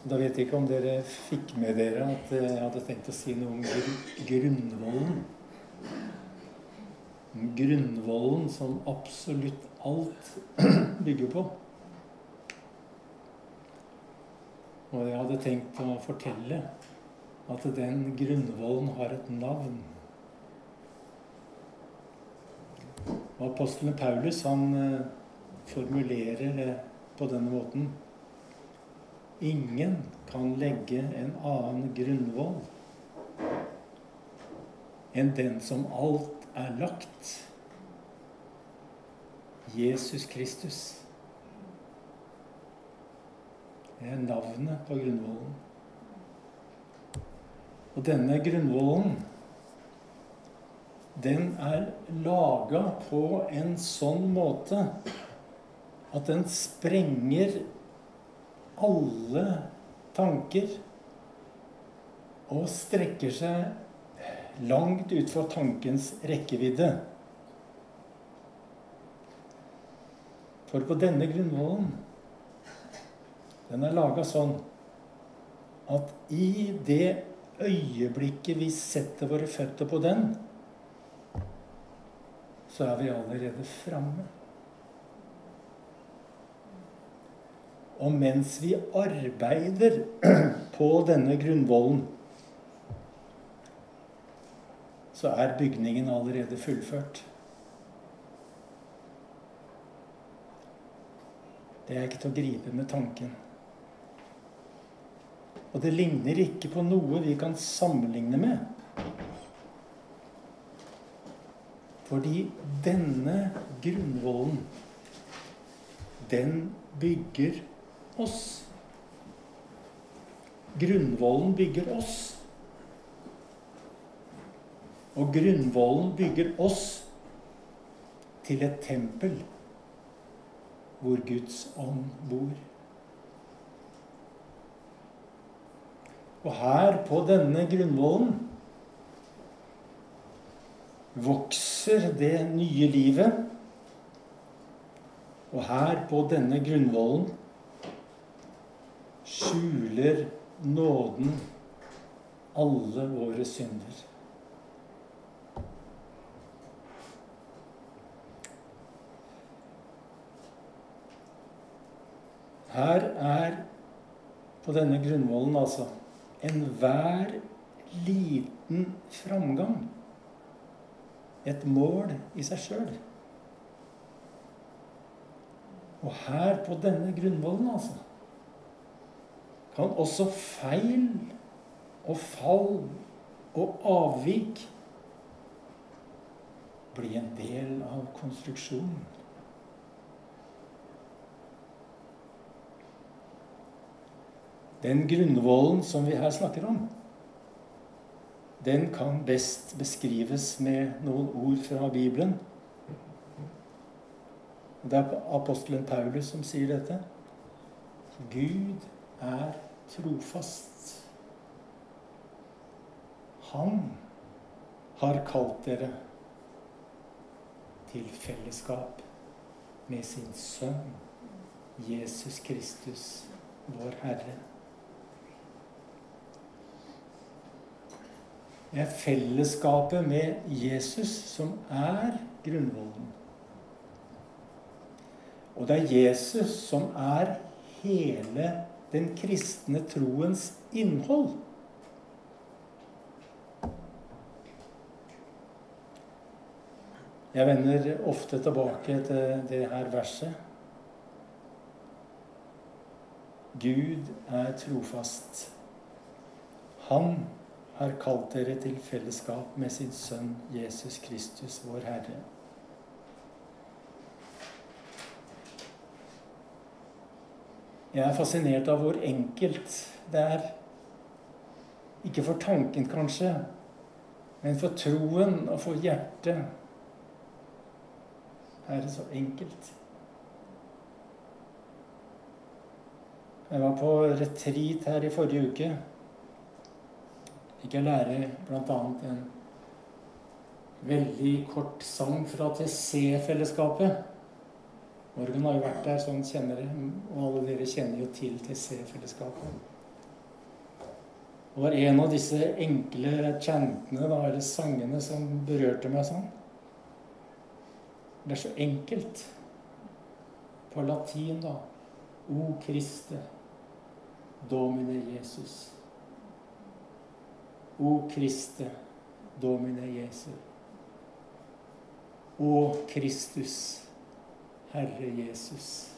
Da vet jeg ikke om dere fikk med dere at jeg hadde tenkt å si noe om grunnvollen. Grunnvollen som absolutt alt bygger på. Og jeg hadde tenkt å fortelle at den grunnvollen har et navn. Apostelen Paulus han eh, formulerer det på denne måten. Ingen kan legge en annen grunnvoll enn den som alt er lagt. Jesus Kristus. Det er navnet på grunnvollen. Og denne grunnvollen, den er laga på en sånn måte at den sprenger alle tanker og strekker seg langt ut fra tankens rekkevidde. For på denne grunnvollen Den er laga sånn at i det øyeblikket vi setter våre føtter på den, så er vi allerede framme. Og mens vi arbeider på denne grunnvollen, så er bygningen allerede fullført. Det er ikke til å gripe med tanken. Og det ligner ikke på noe vi kan sammenligne med. Fordi denne grunnvollen, den bygger oss. Grunnvollen bygger oss. Og grunnvollen bygger oss til et tempel hvor Guds ånd bor. Og her på denne grunnvollen vokser det nye livet. Og her på denne grunnvollen skjuler nåden alle våre synder. Her er på denne grunnvollen altså enhver liten framgang et mål i seg sjøl. Og her på denne grunnvollen, altså kan også feil og fall og avvik bli en del av konstruksjonen. Den grunnvollen som vi her snakker om, den kan best beskrives med noen ord fra Bibelen. Det er apostelen Paulus som sier dette. Gud er trofast. Han har kalt dere til fellesskap med sin sønn Jesus Kristus, vår Herre. Det er fellesskapet med Jesus som er grunnvollen. Og det er Jesus som er hele den kristne troens innhold. Jeg vender ofte tilbake til det her verset. Gud er trofast. Han har kalt dere til fellesskap med sin sønn Jesus Kristus, vår Herre. Jeg er fascinert av hvor enkelt det er. Ikke for tanken, kanskje, men for troen og for hjertet er det så enkelt. Jeg var på retreat her i forrige uke. Fikk jeg lære bl.a. en veldig kort sang fra TC-fellesskapet. Morgan har jo vært der, så han kjenner. Og alle dere kjenner jo til TC-fellesskapet. Det var en av disse enkle chantene, da, eller sangene, som berørte meg sånn. Det er så enkelt. På latin, da. O Kriste, Domine Jesus. O Kriste, Domine Jesus. O Kristus, Herre Jesus.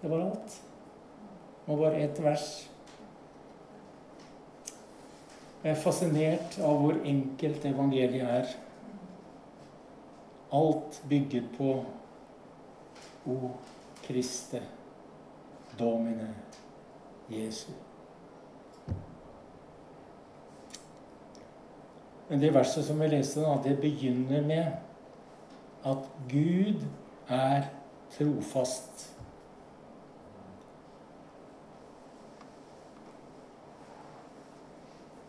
Det var alt. Og bare ett vers. Jeg er fascinert av hvor enkelt evangeliet er. Alt bygget på O Kriste Domine Jesu. Men det verset som vi leste, da, det begynner med at Gud er trofast.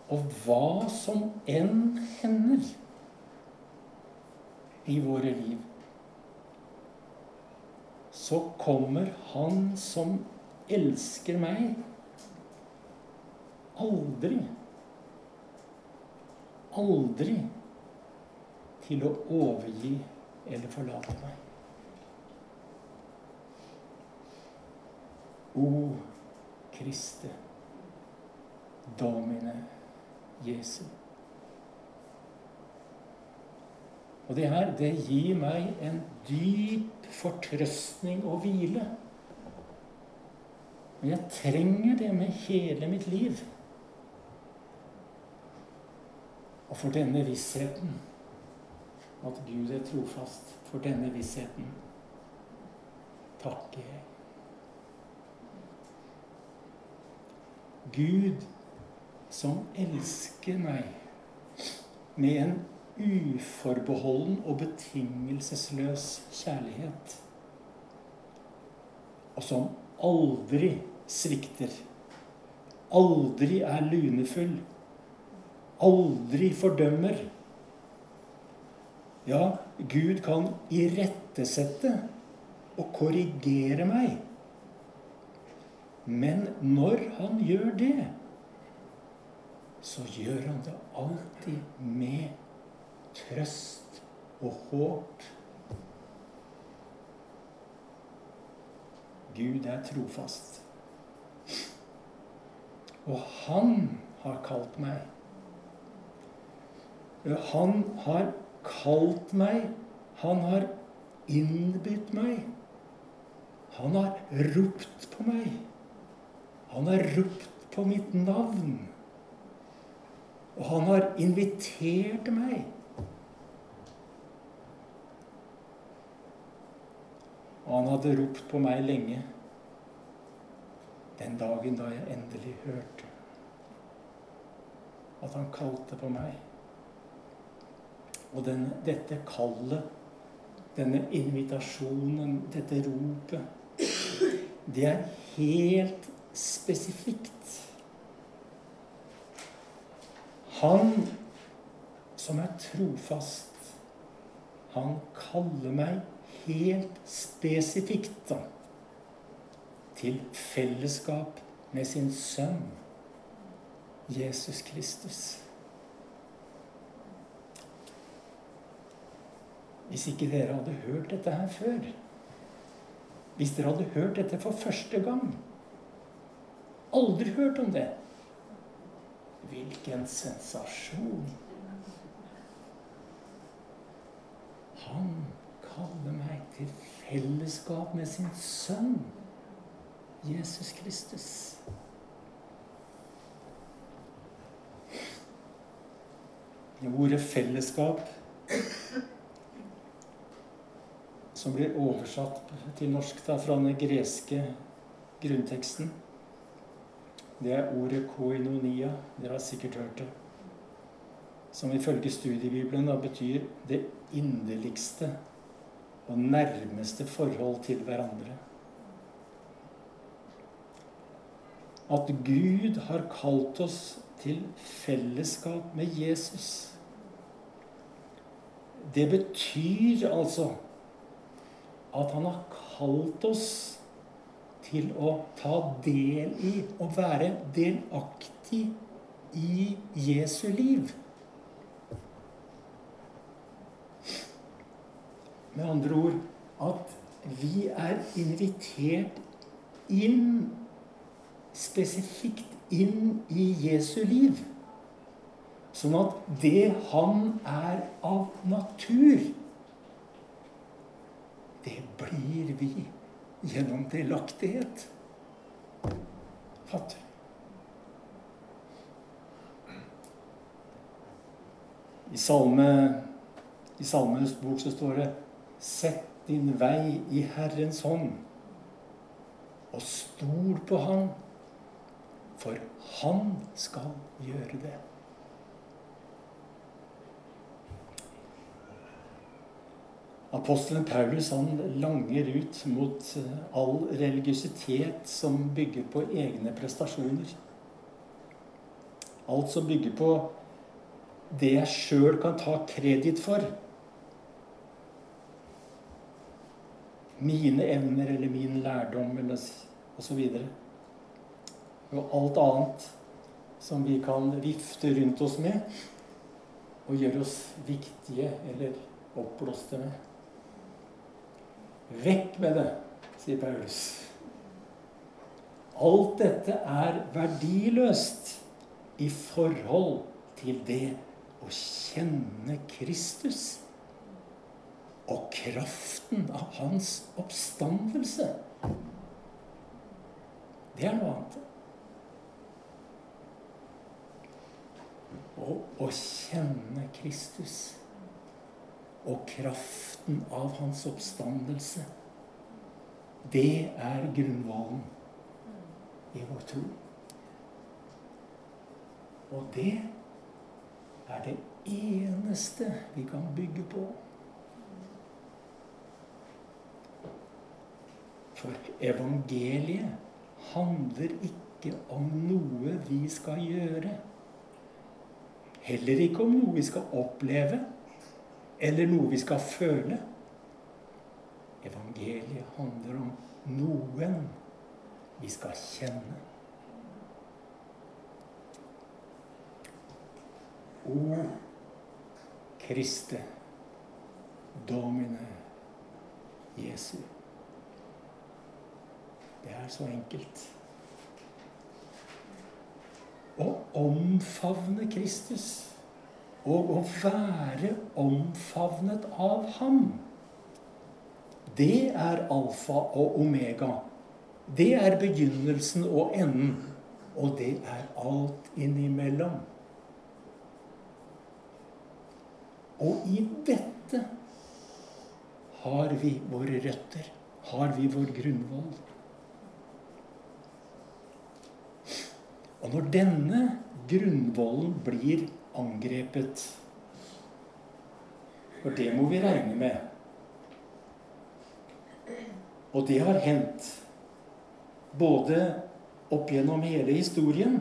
Og hva som enn hender i våre liv, så kommer Han som elsker meg, aldri, aldri til å overgi eller forlate meg. O Kriste, Domine Jesu. Og det her, det gir meg en dyp fortrøstning og hvile. Men jeg trenger det med hele mitt liv. Og for denne vissheten, at Gud er trofast, for denne vissheten takker jeg. Gud som elsker meg med en uforbeholden og betingelsesløs kjærlighet. Og som aldri svikter. Aldri er lunefull. Aldri fordømmer. Ja, Gud kan irettesette og korrigere meg. Men når han gjør det, så gjør han det alltid med trøst og håp. Gud er trofast. Og han har kalt meg. Han har kalt meg. Han har innbydd meg. Han har ropt på meg. Han har ropt på mitt navn. Og han har invitert meg. Og han hadde ropt på meg lenge. Den dagen da jeg endelig hørte at han kalte på meg. Og denne, dette kallet, denne invitasjonen, dette ropet, det er helt spesifikt. Han som er trofast, han kaller meg helt spesifikt da, til fellesskap med sin sønn Jesus Kristus. Hvis ikke dere hadde hørt dette her før Hvis dere hadde hørt dette for første gang Aldri hørt om det Hvilken sensasjon! Han kaller meg til fellesskap med sin sønn, Jesus Kristus. Ordet 'fellesskap', som blir oversatt til norsk da, fra den greske grunnteksten det er ordet koinonia. Dere har sikkert hørt det. Som ifølge studiebibelen da betyr det inderligste og nærmeste forhold til hverandre. At Gud har kalt oss til fellesskap med Jesus. Det betyr altså at han har kalt oss til å ta del i og være delaktig i Jesu liv. Med andre ord at vi er invitert inn, spesifikt inn i Jesu liv. Sånn at det han er av natur, blir vi gjennom delaktighet. Fatter. I, salme, I Salmenes bok så står det Sett din vei i Herrens hånd, og stol på Han, for Han skal gjøre det. Apostelen Paulus han langer ut mot eh, all religiøsitet som bygger på egne prestasjoner. Alt som bygger på det jeg sjøl kan ta kreditt for. Mine evner eller min lærdom eller osv. Og, og alt annet som vi kan vifte rundt oss med og gjøre oss viktige eller oppblåste med. Vekk med det, sier Paulus. Alt dette er verdiløst i forhold til det å kjenne Kristus og kraften av hans oppstandelse. Det er noe annet. Å, å kjenne Kristus og kraften av hans oppstandelse. Det er grunnvollen i vår tro. Og det er det eneste vi kan bygge på. For evangeliet handler ikke om noe vi skal gjøre. Heller ikke om noe vi skal oppleve eller noe vi skal føle. Evangeliet handler om noen vi skal kjenne. O Kriste, Domine Jesu. Det er så enkelt. Å omfavne Kristus og å være omfavnet av ham. Det er alfa og omega. Det er begynnelsen og enden. Og det er alt innimellom. Og i dette har vi våre røtter. Har vi vår grunnvoll. Og når denne grunnvollen blir angrepet. For det må vi regne med. Og det har hendt både opp gjennom hele historien,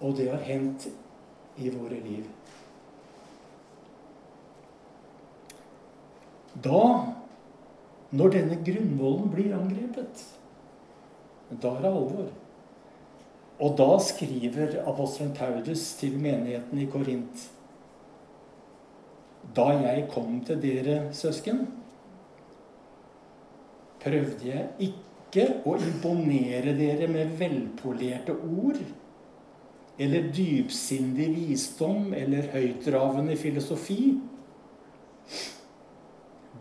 og det har hendt i våre liv. Da, når denne grunnvollen blir angrepet, da er det alvor. Og da skriver apostelen Paulus til menigheten i Korint Da jeg kom til dere, søsken, prøvde jeg ikke å imponere dere med velpolerte ord eller dypsindig visdom eller høytravende filosofi.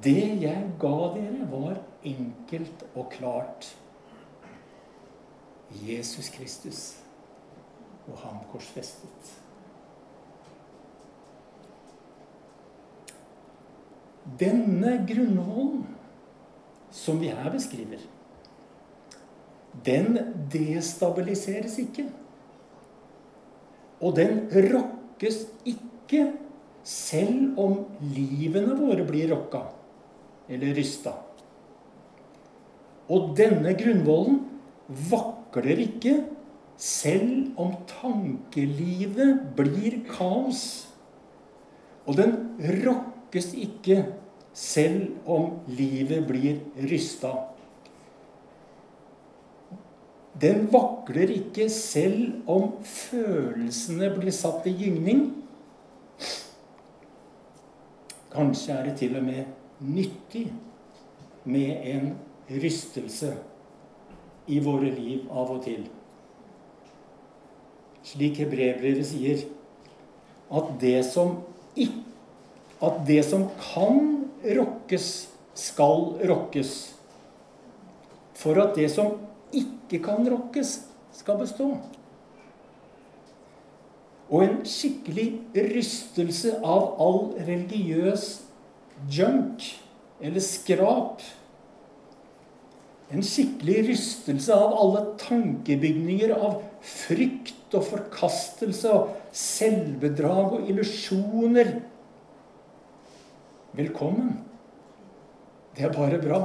Det jeg ga dere, var enkelt og klart. Jesus Kristus og ham korsfestet. Denne grunnvollen som vi her beskriver, den destabiliseres ikke. Og den rokkes ikke selv om livene våre blir rokka eller rysta. Og denne grunnvollen vakler ikke selv om tankelivet blir kaos. Og den rokkes ikke selv om livet blir rysta. den vakler ikke selv om følelsene blir satt i gyngning. Kanskje er det til og med nyttig med en rystelse i våre liv av og til. Slik hebreerbrevet sier, at det som ikke at det som kan rokkes, skal rokkes. For at det som ikke kan rokkes, skal bestå. Og en skikkelig rystelse av all religiøs junk, eller skrap. En skikkelig rystelse av alle tankebygninger av frykt og forkastelse og selvbedrag og illusjoner. Velkommen. Det er bare bra.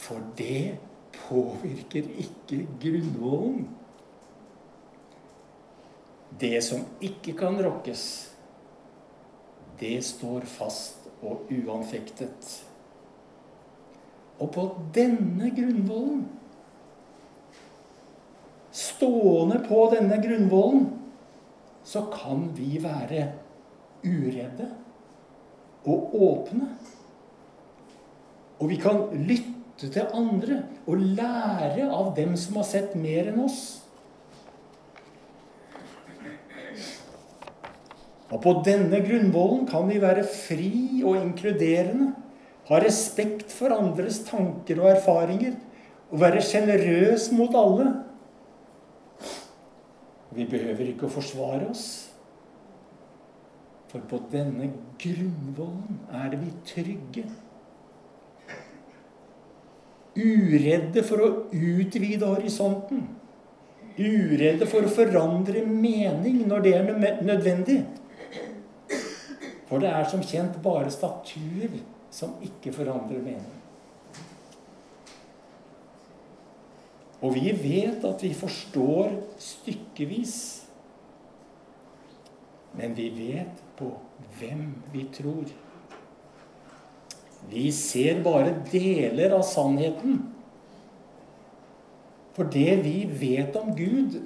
For det påvirker ikke grunnvollen. Det som ikke kan rokkes, det står fast og uanfektet. Og på denne grunnvollen, stående på denne grunnvollen, så kan vi være uredde og åpne. Og vi kan lytte til andre og lære av dem som har sett mer enn oss. Og på denne grunnvollen kan vi være fri og inkluderende, ha respekt for andres tanker og erfaringer og være sjenerøs mot alle. Vi behøver ikke å forsvare oss. For på denne grunnvollen er vi trygge uredde for å utvide horisonten. Uredde for å forandre mening når det er nødvendig. For det er som kjent bare statuer som ikke forandrer mening. Og vi vet at vi forstår stykkevis. Men vi vet på hvem vi tror. Vi ser bare deler av sannheten. For det vi vet om Gud,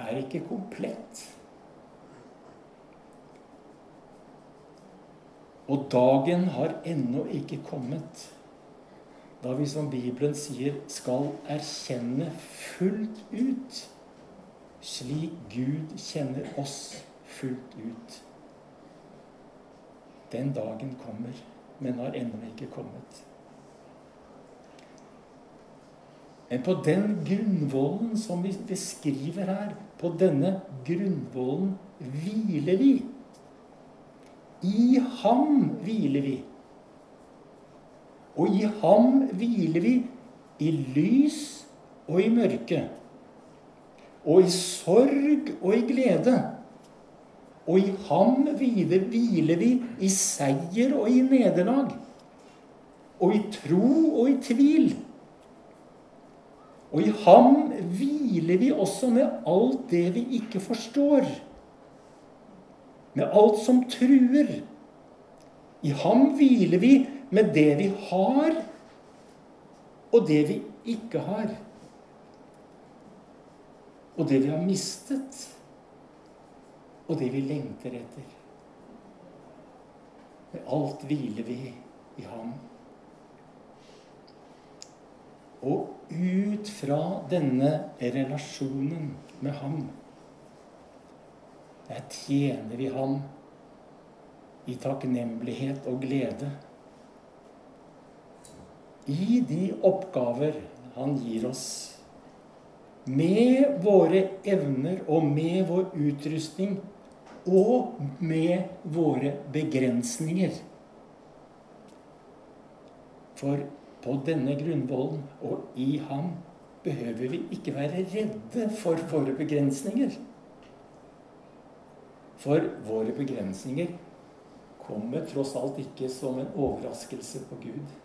er ikke komplett. Og dagen har ennå ikke kommet da vi, som Bibelen sier, skal erkjenne fullt ut, slik Gud kjenner oss fullt ut. Den dagen kommer men har ennå ikke kommet. Men på den grunnvollen som vi beskriver her, på denne grunnvollen hviler vi. I ham hviler vi. Og i ham hviler vi i lys og i mørke. Og i sorg og i glede. Og i ham hviler vi i seier og i nederlag. Og i tro og i tvil. Og i ham hviler vi også med alt det vi ikke forstår. Med alt som truer. I ham hviler vi med det vi har, og det vi ikke har. Og det vi har mistet og det vi lengter etter. Med alt hviler vi i ham. Og ut fra denne relasjonen med ham, der tjener vi ham i takknemlighet og glede. I de oppgaver han gir oss. Med våre evner og med vår utrustning og med våre begrensninger. For på denne grunnvollen og i ham behøver vi ikke være redde for våre begrensninger. For våre begrensninger kommer tross alt ikke som en overraskelse på Gud.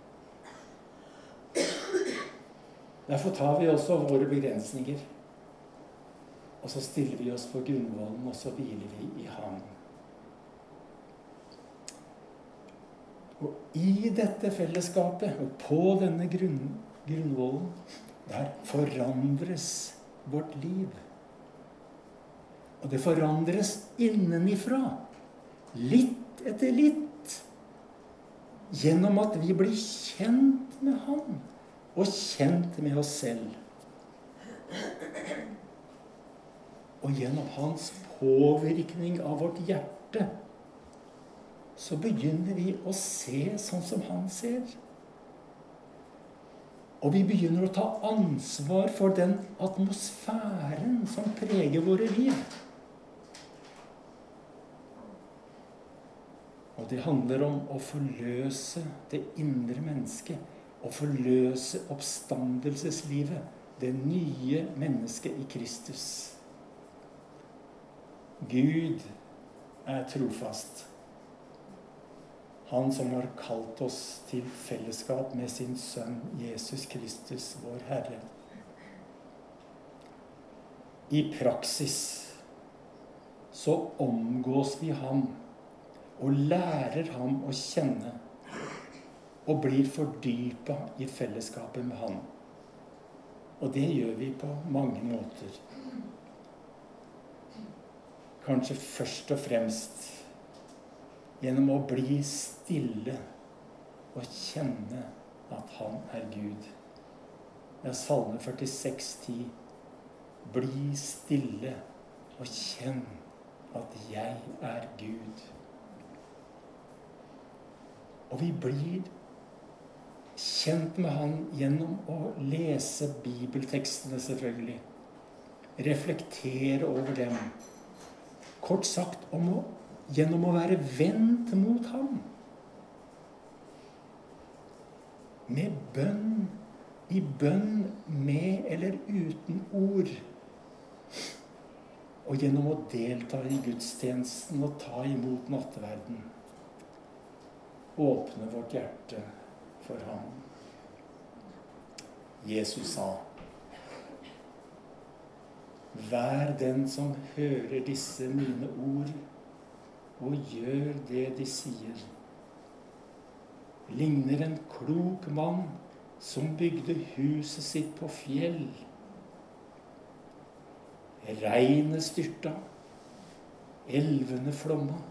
Derfor tar vi også våre begrensninger og så stiller vi oss på grunnvollen, og så hviler vi i ham. Og i dette fellesskapet, og på denne grunn, grunnvollen, der forandres vårt liv. Og det forandres innenifra. Litt etter litt. Gjennom at vi blir kjent med Han og kjent med oss selv. Og gjennom hans påvirkning av vårt hjerte så begynner vi å se sånn som han ser. Og vi begynner å ta ansvar for den atmosfæren som preger våre liv. Og det handler om å forløse det indre mennesket. Å forløse oppstandelseslivet. Det nye mennesket i Kristus. Gud er trofast. Han som har kalt oss til fellesskap med sin sønn Jesus Kristus, vår Herre. I praksis så omgås vi ham og lærer ham å kjenne og blir fordypa i fellesskapet med han. Og det gjør vi på mange måter. Kanskje først og fremst gjennom å bli stille og kjenne at Han er Gud. Er Salme 46, 10. Bli stille og kjenn at jeg er Gud. Og vi blir kjent med Han gjennom å lese bibeltekstene, selvfølgelig. Reflektere over dem Kort sagt å, gjennom å være vendt mot ham. Med bønn, i bønn med eller uten ord. Og gjennom å delta i gudstjenesten og ta imot nattverden. Åpne vårt hjerte for ham. Jesus sa Vær den som hører disse mine ord, og gjør det de sier. Ligner en klok mann som bygde huset sitt på fjell. Regnet styrta, elvene flomma.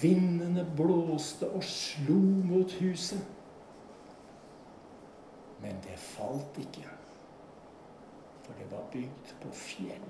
Vindene blåste og slo mot huset. Men det falt ikke for det var bygd på fjell.